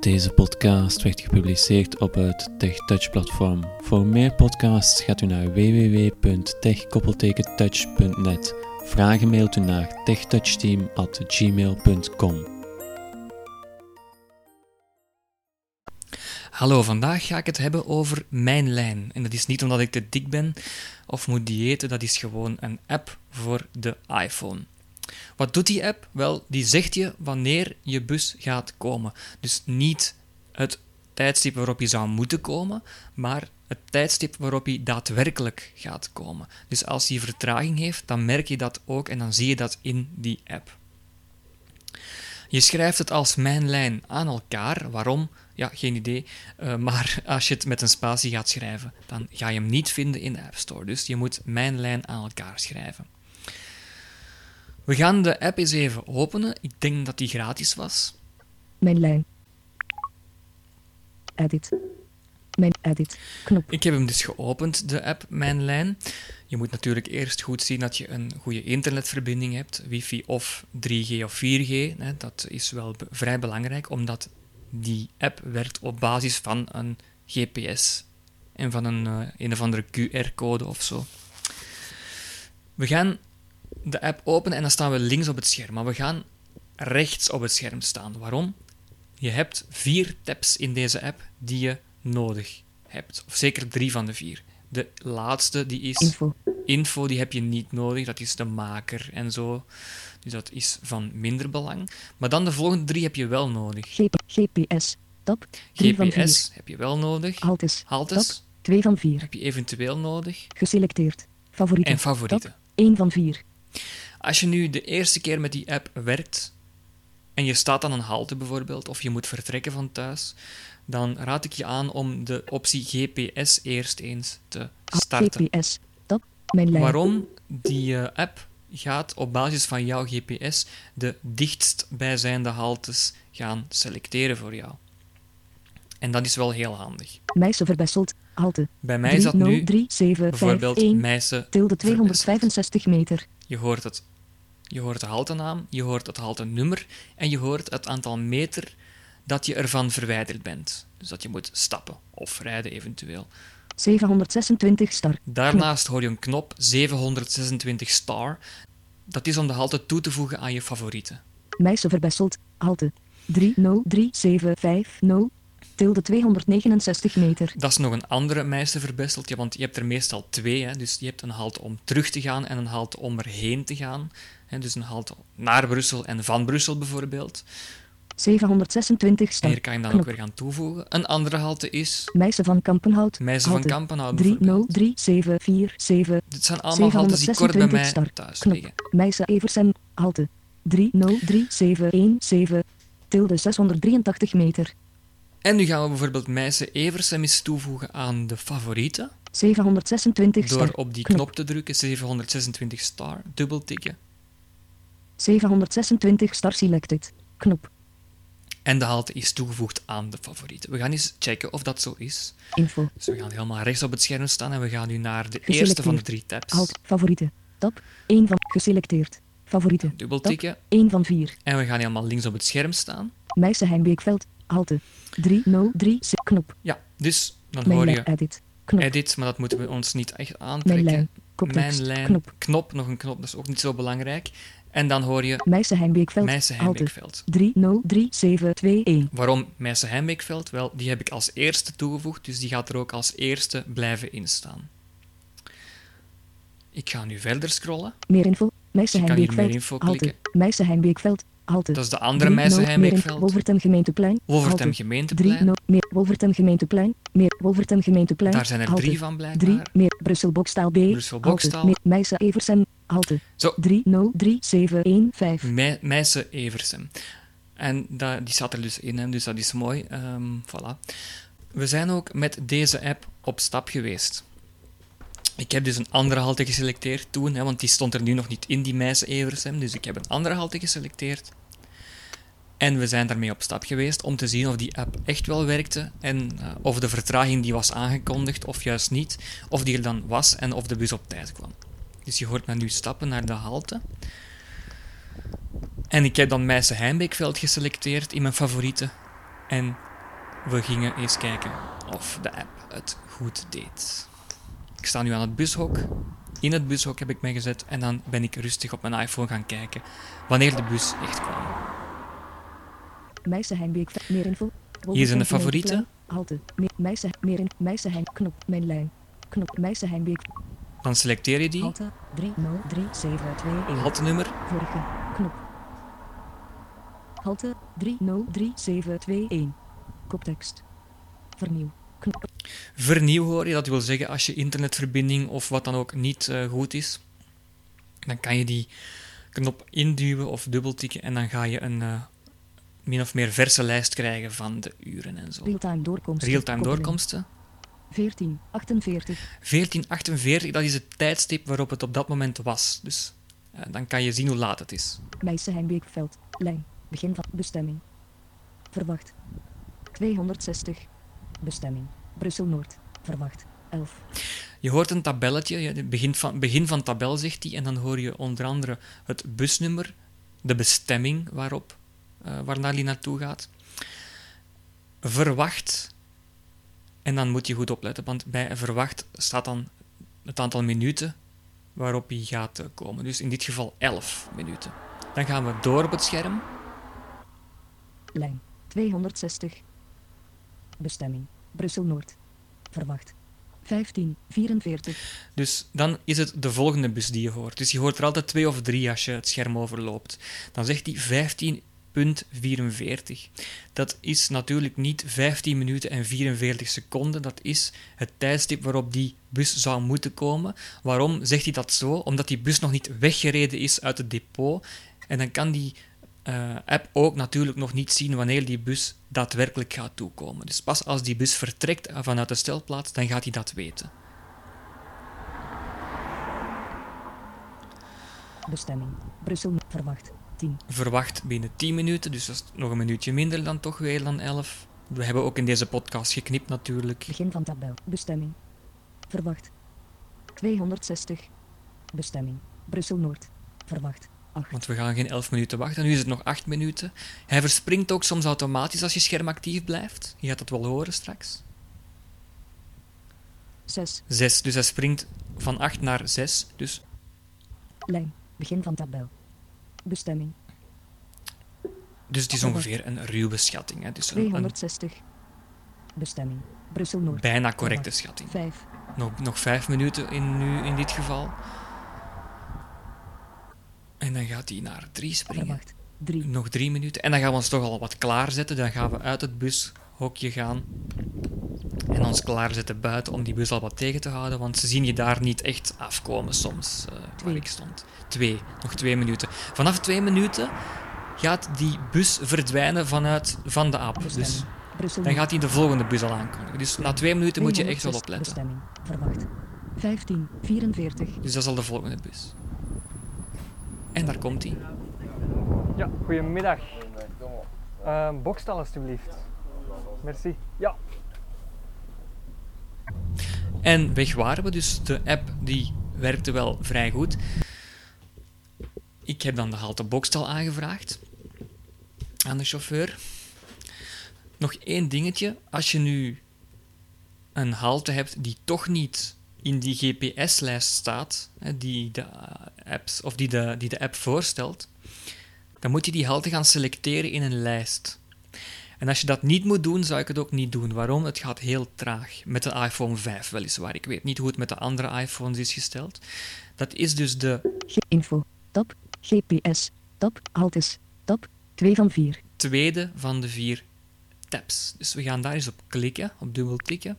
Deze podcast werd gepubliceerd op het TechTouch-platform. Voor meer podcasts gaat u naar www.tech-touch.net. Vragen mailt u naar techtouchteam.gmail.com. Hallo, vandaag ga ik het hebben over Mijn Lijn. En dat is niet omdat ik te dik ben of moet diëten, dat is gewoon een app voor de iPhone. Wat doet die app? Wel, die zegt je wanneer je bus gaat komen. Dus niet het tijdstip waarop je zou moeten komen, maar het tijdstip waarop hij daadwerkelijk gaat komen. Dus als hij vertraging heeft, dan merk je dat ook en dan zie je dat in die app. Je schrijft het als mijn lijn aan elkaar. Waarom? Ja, geen idee. Uh, maar als je het met een spatie gaat schrijven, dan ga je hem niet vinden in de App Store. Dus je moet mijn lijn aan elkaar schrijven. We gaan de app eens even openen. Ik denk dat die gratis was. Mijn lijn. Edit. Mijn edit. Knop. Ik heb hem dus geopend, de app Mijn Lijn. Je moet natuurlijk eerst goed zien dat je een goede internetverbinding hebt, wifi of 3G of 4G. Dat is wel vrij belangrijk, omdat die app werkt op basis van een GPS en van een, uh, een of andere QR-code of zo. We gaan de app openen en dan staan we links op het scherm, maar we gaan rechts op het scherm staan. Waarom? Je hebt vier tabs in deze app die je nodig hebt, of zeker drie van de vier. De laatste die is info. info, die heb je niet nodig, dat is de maker en zo. Dus dat is van minder belang. Maar dan de volgende drie heb je wel nodig. GPS, tab, GPS heb je wel nodig. Haltes, Haltes, tab, 2 van 4. Heb je eventueel nodig. Geselecteerd, favorieten. En favorieten. 1 van 4. Als je nu de eerste keer met die app werkt en je staat aan een halte bijvoorbeeld, of je moet vertrekken van thuis, dan raad ik je aan om de optie GPS eerst eens te starten. GPS, mijn lijn. Waarom? Die uh, app gaat op basis van jouw GPS de dichtstbijzijnde haltes gaan selecteren voor jou. En dat is wel heel handig. Meissen verbesselt, halte. Bij mij dat nu 3, bijvoorbeeld Meissen tilde 265 meter. Je hoort het. Je hoort de haltenaam, je hoort het haltenummer en je hoort het aantal meter dat je ervan verwijderd bent. Dus dat je moet stappen of rijden eventueel. 726 star. Daarnaast hoor je een knop 726 star. Dat is om de halte toe te voegen aan je favorieten. Meissen verbesselt, halte 303750 tilde 269 meter. Dat is nog een andere Meissen verbesselt, want je hebt er meestal twee. Hè? Dus je hebt een halte om terug te gaan en een halte om erheen te gaan. Hè? Dus een halte naar Brussel en van Brussel bijvoorbeeld. 726 star. Hier kan je dan Knop. ook weer gaan toevoegen. Een andere halte is Meissen van Kampenhout. Meissen van Kampenhout bijvoorbeeld. 303747. Dit zijn allemaal haltes die kort bij mij star. thuis Knop. liggen. Meissen Eversem, halte 303717 tilde 683 meter. En nu gaan we bijvoorbeeld Meissen Eversem eens toevoegen aan de favorieten. 726 Door star. op die Knop. knop te drukken, 726 star, dubbel tikken. 726 star selected. Knop. En de halte is toegevoegd aan de favorieten. We gaan eens checken of dat zo is. Info. Dus we gaan helemaal rechts op het scherm staan en we gaan nu naar de eerste van de drie tabs. Halt. Favorieten. Tab. 1 van. Geselecteerd. Favorieten. Dubbel tikken 1 van 4. en we gaan helemaal links op het scherm staan. Meissen Heimbeekveld. Halte. 3036. Knop. Ja, dus dan Mijn hoor je Edit. Knop. edit, maar dat moeten we ons niet echt Mijn aantrekken. lijn. Mijn lijn, Knop. knop, nog een knop, dat is ook niet zo belangrijk. En dan hoor je Meissen Heimbeekveld. Meissen Halte. Heimbeekveld. 303721. Waarom Meissen Heimbeekveld? Wel, die heb ik als eerste toegevoegd, dus die gaat er ook als eerste blijven instaan. Ik ga nu verder scrollen. Meer info. Meer klikken. Meissen Heimbeekveld. Halte. Dat is de andere Meissen 30 meer info. Heimbeekveld. Wolvertem Gemeenteplein. Wolvertem. Gemeenteplein. 3 meer Wolvertem Gemeenteplein. Meer Wolvertem Gemeenteplein. Daar zijn er Halte. drie van 3 blijkbaar. meer Brussel Bokstaal B. Brussel. Bokstaal. Meer Meissen Eversem. Halte. Zo. 303715. Me Meissen Eversem. En da- die staat er dus in, hè, dus dat is mooi. Ehm, voilà. We zijn ook met deze app op stap geweest. Ik heb dus een andere halte geselecteerd toen, hè, want die stond er nu nog niet in, die Meissen Eversem. Dus ik heb een andere halte geselecteerd. En we zijn daarmee op stap geweest om te zien of die app echt wel werkte en eh, of de vertraging die was aangekondigd of juist niet, of die er dan was en of de bus op tijd kwam. Dus je hoort me nu stappen naar de halte. En ik heb dan Meissen Heimbeekveld geselecteerd in mijn favorieten. En we gingen eens kijken of de app het goed deed. Ik sta nu aan het bushok. In het bushok heb ik mij gezet en dan ben ik rustig op mijn iPhone gaan kijken wanneer de bus echt kwam. Meisenheimbeek. Meer info. Hier zijn de favorieten. Halte. Me Meisen. Meer in. Meisenheim. Knop. Mijn lijn. Knop. Meisenheimbeek. Dan selecteer je die, Halte. 303721. haltenummer, Vorige. Knop. Halte. 303721. Koptekst. Vernieuw. Knop. vernieuw hoor je. Dat wil zeggen als je internetverbinding of wat dan ook niet eh, goed is, dan kan je die knop induwen of dubbeltikken en dan ga je een eh, min of meer verse lijst krijgen van de uren en zo. Realtime doorkomst. Realtime doorkomsten. 14. 48. 1448, dat is het tijdstip waarop het op dat moment was. Dus eh, dan kan je zien hoe laat het is. Meisenheimbeekveld. Lijn. Begin van bestemming. Verwacht. 260. Bestemming. Brussel-Noord. Verwacht. 11. Je hoort een tabelletje, het begin van, begin van tabel zegt hij, en dan hoor je onder andere het busnummer, de bestemming waarop, waarnaar die naartoe gaat. Verwacht, en dan moet je goed opletten, want bij verwacht staat dan het aantal minuten waarop hij gaat eh, komen. Dus in dit geval 11 minuten. Dan gaan we door op het scherm. Lijn. 260. Bestemming. Brussel-Noord. Verwacht. 15. 44. Dus dan is het de volgende bus die je hoort. Dus je hoort er altijd twee of drie als je het scherm overloopt. Dan zegt hij 15.44. Dat is natuurlijk niet 15 minuten en 44 seconden. Dat is het tijdstip waarop die bus zou moeten komen. Waarom zegt hij dat zo? Omdat die bus nog niet weggereden is uit het depot. En dan kan die eh, app ook natuurlijk nog niet zien wanneer die bus daadwerkelijk gaat toekomen. Dus pas als die bus vertrekt vanuit de stelplaats, dan gaat hij dat weten. Bestemming. Brussel. Verwacht. 10. verwacht binnen 10 minuten, dus dat is nog een minuutje minder dan toch weer dan 11. We hebben ook in deze podcast geknipt natuurlijk. Begin van tabel. Bestemming. Verwacht. 260. Bestemming. Brussel-Noord. Verwacht. 8. Want we gaan geen 11 minuten wachten, nu is het nog 8 minuten. Hij verspringt ook soms automatisch als je scherm actief blijft. Je gaat het wel horen straks. 6. 6, dus hij springt van 8 naar 6. Dus Lijn. Begin van tabel. Bestemming. Dus het is ongeveer een ruwe schatting. Hè? Dus een, een 260. Bestemming. Brussel-Noord. bijna correcte schatting. 5. Nog, nog vijf minuten in, nu, in dit geval. En dan gaat hij naar 3 springen. Verwacht. 3. Nog drie minuten. En dan gaan we ons toch al wat klaarzetten. Dan gaan we uit het bushokje gaan. En ons klaarzetten buiten om die bus al wat tegen te houden. Want ze zien je daar niet echt afkomen soms, eh, waar Twee. ik stond. Twee. Nog twee minuten. Vanaf twee minuten gaat die bus verdwijnen vanuit, van de app. Dus dan gaat hij de volgende bus al aankondigen. Dus na twee minuten moet je echt wel opletten. Bestemming. Verwacht. 15. 44. Dus dat is al de volgende bus. En daar komt hij. Ja, goedemiddag. Uh, bokstal alstublieft. Merci. Ja. En weg waren we, dus de app die werkte wel vrij goed. Ik heb dan de halte Bokstal aangevraagd aan de chauffeur. Nog één dingetje, als je nu een halte hebt die toch niet in die GPS-lijst staat, die de eh, apps of die de, die de app voorstelt, dan moet je die halte gaan selecteren in een lijst. En als je dat niet moet doen, zou ik het ook niet doen. Waarom? Het gaat heel traag. Met de iPhone 5 weliswaar. Ik weet niet hoe het met de andere iPhones is gesteld. Dat is dus de info. Tab. GPS. Tab. Haltes. Tab. 2 van 4. tweede van de vier tabs. Dus we gaan daar eens op klikken, op dubbelklikken.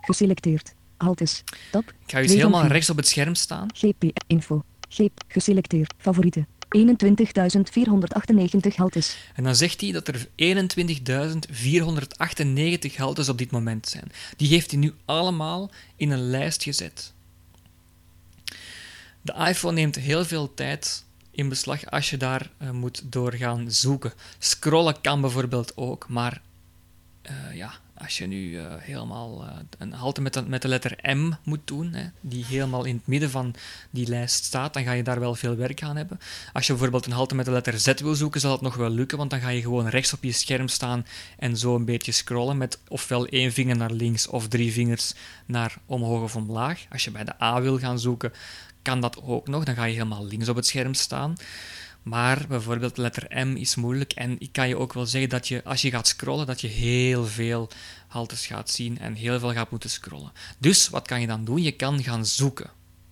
Geselecteerd. Haltes. Tab. Ik ga eens helemaal rechts op het scherm staan. GP. Info. G. Geselecteerd. Favorieten. 21.498 haltes. En dan zegt hij dat er 21.498 haltes op dit moment zijn. Die heeft hij nu allemaal in een lijst gezet. De iPhone neemt heel veel tijd in beslag als je daar eh, moet doorgaan zoeken. Scrollen kan bijvoorbeeld ook, maar eh, ja, als je nu eh, helemaal eh, een halte met de, met de letter M moet doen, hè, die helemaal in het midden van die lijst staat, dan ga je daar wel veel werk aan hebben. Als je bijvoorbeeld een halte met de letter Z wil zoeken, zal dat nog wel lukken, want dan ga je gewoon rechts op je scherm staan en zo een beetje scrollen met ofwel één vinger naar links of drie vingers naar omhoog of omlaag. Als je bij de A wil gaan zoeken, kan dat ook nog. Dan ga je helemaal links op het scherm staan. Maar bijvoorbeeld letter M is moeilijk. En ik kan je ook wel zeggen dat je, als je gaat scrollen, dat je heel veel haltes gaat zien en heel veel gaat moeten scrollen. Dus wat kan je dan doen? Je kan gaan zoeken.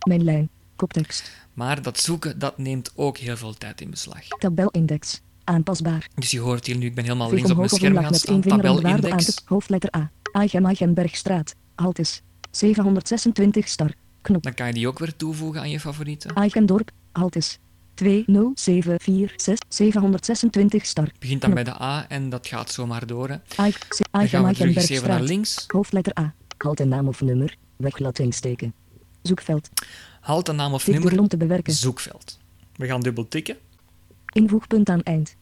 Mijn lijn. Koptekst. Maar dat zoeken, dat neemt ook heel veel tijd in beslag. Tabelindex. Aanpasbaar. Dus je hoort hier nu, ik ben helemaal links op mijn scherm gaan staan. Tabelindex. te... Hoofdletter A. Aichenbergstraat. Haltes. 726 star. Knop. Dan kan je die ook weer toevoegen aan je favorieten. Eichendorp. Haltes. 20746 726 star. Begint dan bij de A en dat gaat zomaar door. Hè. Dan gaan we terug eens even naar links. Hoofdletter A. Halte naam of nummer. Weg laten insteken. Zoekveld. Haalt de naam of nummer. om te bewerken. Zoekveld. We gaan dubbel tikken. Invoegpunt aan eind.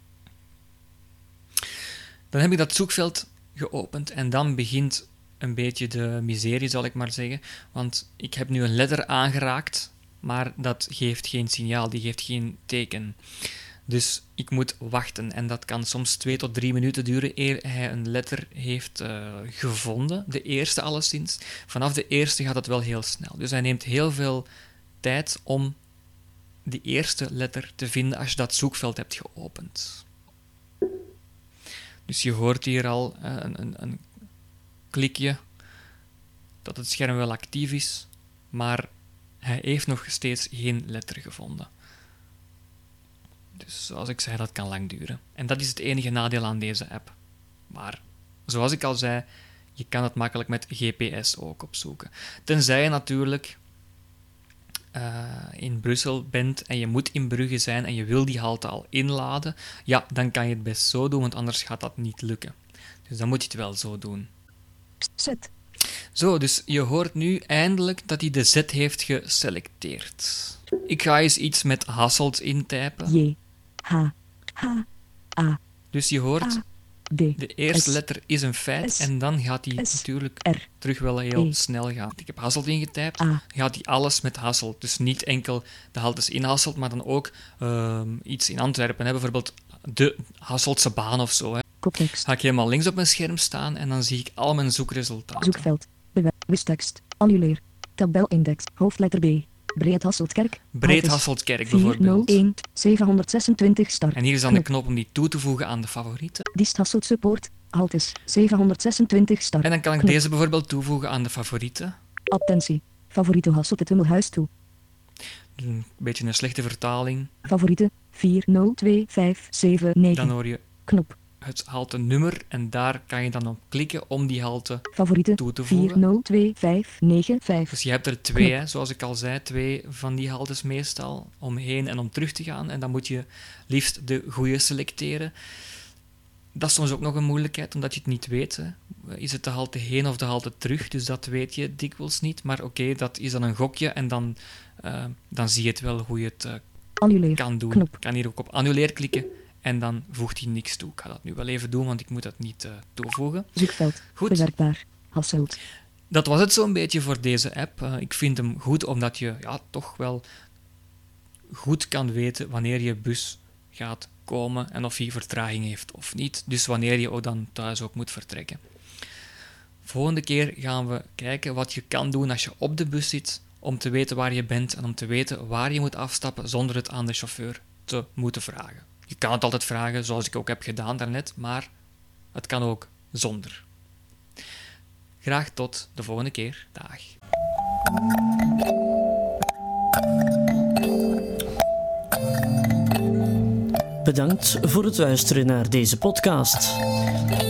Dan heb ik dat zoekveld geopend en dan begint een beetje de miserie, zal ik maar zeggen. Want ik heb nu een letter aangeraakt, maar dat geeft geen signaal, die geeft geen teken. Dus ik moet wachten en dat kan soms twee tot drie minuten duren eer hij een letter heeft eh, gevonden. De eerste alleszins. Vanaf de eerste gaat het wel heel snel. Dus hij neemt heel veel tijd om die eerste letter te vinden als je dat zoekveld hebt geopend. Dus je hoort hier al eh, een, een, een klikje dat het scherm wel actief is, maar hij heeft nog steeds geen letter gevonden. Dus zoals ik zei, dat kan lang duren. En dat is het enige nadeel aan deze app. Maar zoals ik al zei, je kan het makkelijk met GPS ook opzoeken. Tenzij je natuurlijk eh, in Brussel bent en je moet in Brugge zijn en je wil die halte al inladen, ja, dan kan je het best zo doen, want anders gaat dat niet lukken. Dus dan moet je het wel zo doen. Zet. Zo, dus je hoort nu eindelijk dat hij de Z heeft geselecteerd. Ik ga eens iets met Hasselt intypen. J. H. H. A. Dus je hoort, A. D. de eerste S. letter is een feit S. en dan gaat hij natuurlijk R. terug wel heel E. snel gaan. Ik heb Hasselt ingetypt, A. gaat hij alles met Hasselt. Dus niet enkel de haltes in Hasselt, maar dan ook ehm, iets in Antwerpen. Hè? Bijvoorbeeld de Hasseltse baan of zo. Hè? Koptekst. Ga ik helemaal links op mijn scherm staan en dan zie ik al mijn zoekresultaten. Zoekveld. Wistekst. Annuleer. Tabelindex. Hoofdletter B. Breed Hasseltkerk. Breed Hasseltkerk bijvoorbeeld. 401 726 star. En hier is dan de Knop. om die toe te voegen aan de favorieten. Diest Hasselt Support. Haltes. 726 star. En dan kan ik Knop. deze bijvoorbeeld toevoegen aan de favorieten. Attentie. Favoriete Hasselt het Wimmelhuis toe. Een beetje een slechte vertaling. Favoriete 402579. Dan hoor je Knop. Het halte nummer en daar kan je dan op klikken om die halte. Favoriete Toe te voegen. 402595. Dus je hebt er twee, hè, zoals ik al zei, twee van die haltes meestal, om heen en om terug te gaan. En dan moet je liefst de goede selecteren. Dat is soms ook nog een moeilijkheid, omdat je het niet weet. Hè. Is het de halte heen of de halte terug? Dus dat weet je dikwijls niet. Maar oké, dat is dan een gokje en dan, eh, dan zie je het wel hoe je het eh, kan doen. Knop. Ik kan hier ook op annuleer klikken en dan voegt hij niks toe. Ik ga dat nu wel even doen, want ik moet dat niet eh, toevoegen. Zoekveld. Goed. Bewerkbaar. Hasselt. Dat was het zo'n beetje voor deze app. Eh, ik vind hem goed omdat je ja, toch wel goed kan weten wanneer je bus gaat komen en of hij vertraging heeft of niet. Dus wanneer je ook dan thuis ook moet vertrekken. Volgende keer gaan we kijken wat je kan doen als je op de bus zit om te weten waar je bent en om te weten waar je moet afstappen zonder het aan de chauffeur te moeten vragen. Je kan het altijd vragen, zoals ik ook heb gedaan daarnet, maar het kan ook zonder. Graag tot de volgende keer. Dag. Bedankt voor het luisteren naar deze podcast.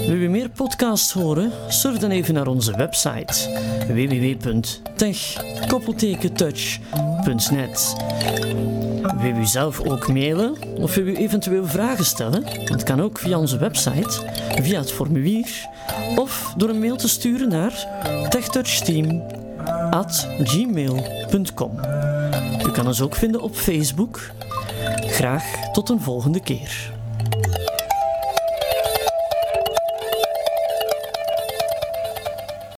Wil je meer podcasts horen? Surf dan even naar onze website www.tech-touch.net. Wil u zelf ook mailen of wil u eventueel vragen stellen? Dat kan ook via onze website, via het formulier of door een mail te sturen naar techtouchteam@gmail.com. U kan ons ook vinden op Facebook. Graag tot een volgende keer.